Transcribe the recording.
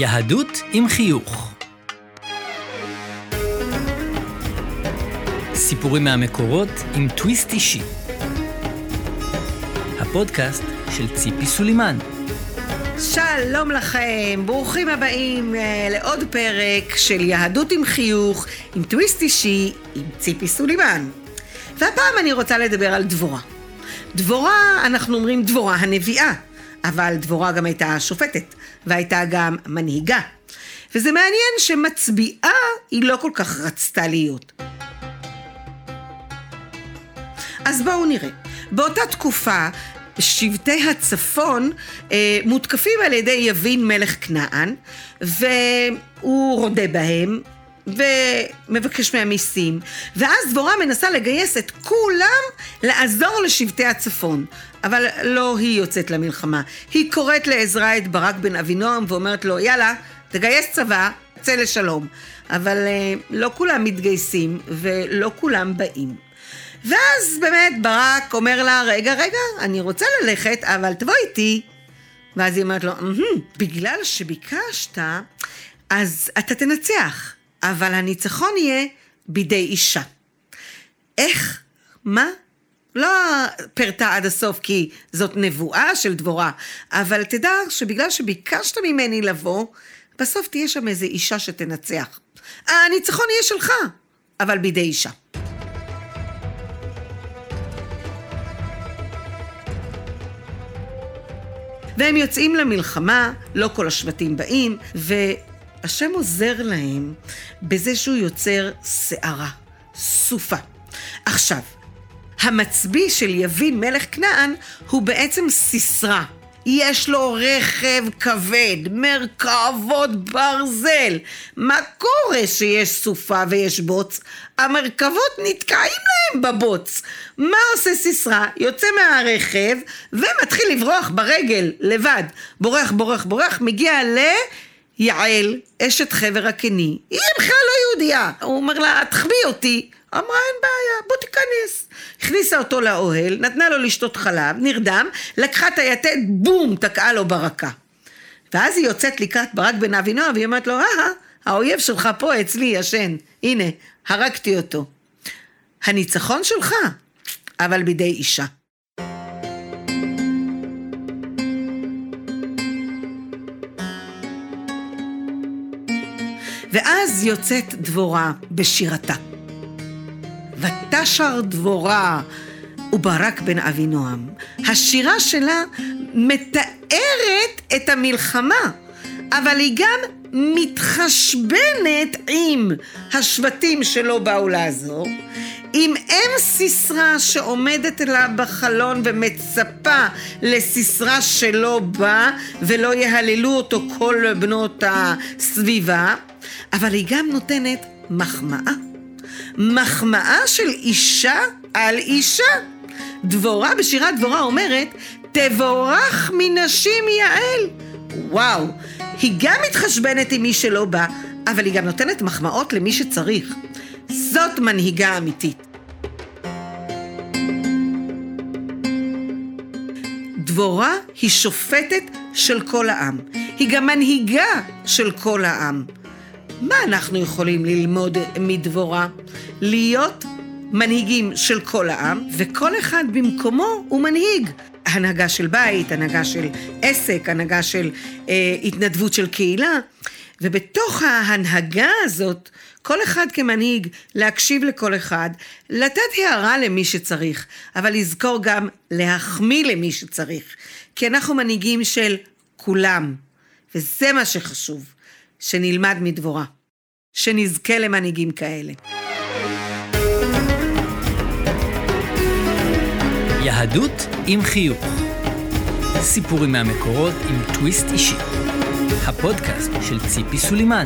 יהדות עם חיוך. סיפורים מהמקורות עם טוויסט אישי. הפודקאסט של ציפי סולימן. שלום לכם, ברוכים הבאים uh, לעוד פרק של יהדות עם חיוך, עם טוויסט אישי, עם ציפי סולימן. והפעם אני רוצה לדבר על דבורה. דבורה, אנחנו אומרים דבורה הנביאה, אבל דבורה גם הייתה שופטת, והייתה גם מנהיגה. וזה מעניין שמצביעה היא לא כל כך רצתה להיות. אז בואו נראה. באותה תקופה, שבטי הצפון אה, מותקפים על ידי יבין מלך כנען, והוא רודה בהם, ומבקש מהם מיסים, ואז דבורה מנסה לגייס את כולם לעזור לשבטי הצפון. אבל לא היא יוצאת למלחמה. היא קוראת לעזרה את ברק בן אבינועם ואומרת לו, יאללה, תגייס צבא, צא לשלום. אבל אה, לא כולם מתגייסים ולא כולם באים. ואז באמת ברק אומר לה, רגע, רגע, אני רוצה ללכת, אבל תבוא איתי. ואז היא אומרת לו, בגלל שביקשת, אז אתה תנצח, אבל הניצחון יהיה בידי אישה. איך? מה? לא פירטה עד הסוף כי זאת נבואה של דבורה, אבל תדע שבגלל שביקשת ממני לבוא, בסוף תהיה שם איזו אישה שתנצח. הניצחון יהיה שלך, אבל בידי אישה. והם יוצאים למלחמה, לא כל השבטים באים, והשם עוזר להם בזה שהוא יוצר שערה, סופה. עכשיו, המצביא של יבין מלך כנען הוא בעצם סיסרא. יש לו רכב כבד, מרכבות ברזל. מה קורה שיש סופה ויש בוץ? המרכבות נתקעים להם בבוץ. מה עושה סיסרא? יוצא מהרכב ומתחיל לברוח ברגל, לבד. בורח, בורח, בורח, מגיע ל... יעל, אשת חבר הקני, היא בכלל לא יהודייה. הוא אומר לה, תחביא אותי. אמרה, אין בעיה, בוא תיכנס. הכניסה אותו לאוהל, נתנה לו לשתות חלב, נרדם, לקחה את היתד, בום, תקעה לו ברקה. ואז היא יוצאת לקראת ברק בן אבינועם, והיא אומרת לו, אהה, האויב שלך פה אצלי ישן, הנה, הרגתי אותו. הניצחון שלך, אבל בידי אישה. ואז יוצאת דבורה בשירתה. ותשר דבורה וברק בן אבינועם. השירה שלה מתארת את המלחמה, אבל היא גם מתחשבנת עם השבטים שלא באו לעזור, עם אם סיסרא שעומדת לה בחלון ומצפה לסיסרא שלא בא ולא יהללו אותו כל בנות הסביבה, אבל היא גם נותנת מחמאה. מחמאה של אישה על אישה. דבורה, בשירת דבורה אומרת, תבורך מנשים יעל. וואו, היא גם מתחשבנת עם מי שלא בא, אבל היא גם נותנת מחמאות למי שצריך. זאת מנהיגה אמיתית. דבורה היא שופטת של כל העם. היא גם מנהיגה של כל העם. מה אנחנו יכולים ללמוד מדבורה? להיות מנהיגים של כל העם, וכל אחד במקומו הוא מנהיג. הנהגה של בית, הנהגה של עסק, הנהגה של אה, התנדבות של קהילה. ובתוך ההנהגה הזאת, כל אחד כמנהיג להקשיב לכל אחד, לתת הערה למי שצריך, אבל לזכור גם להחמיא למי שצריך. כי אנחנו מנהיגים של כולם, וזה מה שחשוב. שנלמד מדבורה, שנזכה למנהיגים כאלה. יהדות עם חיוך. סיפורים מהמקורות עם טוויסט אישי. הפודקאסט של ציפי סולימן.